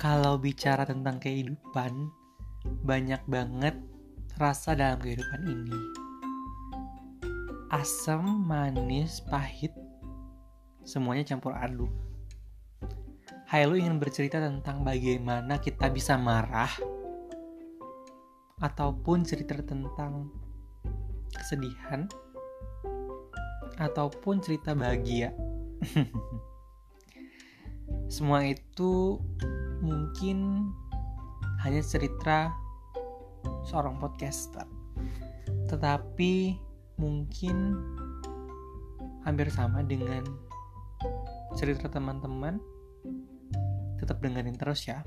Kalau bicara tentang kehidupan, banyak banget rasa dalam kehidupan ini. Asam, manis, pahit, semuanya campur aduk. Hai lu ingin bercerita tentang bagaimana kita bisa marah ataupun cerita tentang kesedihan ataupun cerita bahagia. Semua itu mungkin hanya cerita seorang podcaster. Tetapi mungkin hampir sama dengan cerita teman-teman. Tetap dengerin terus ya.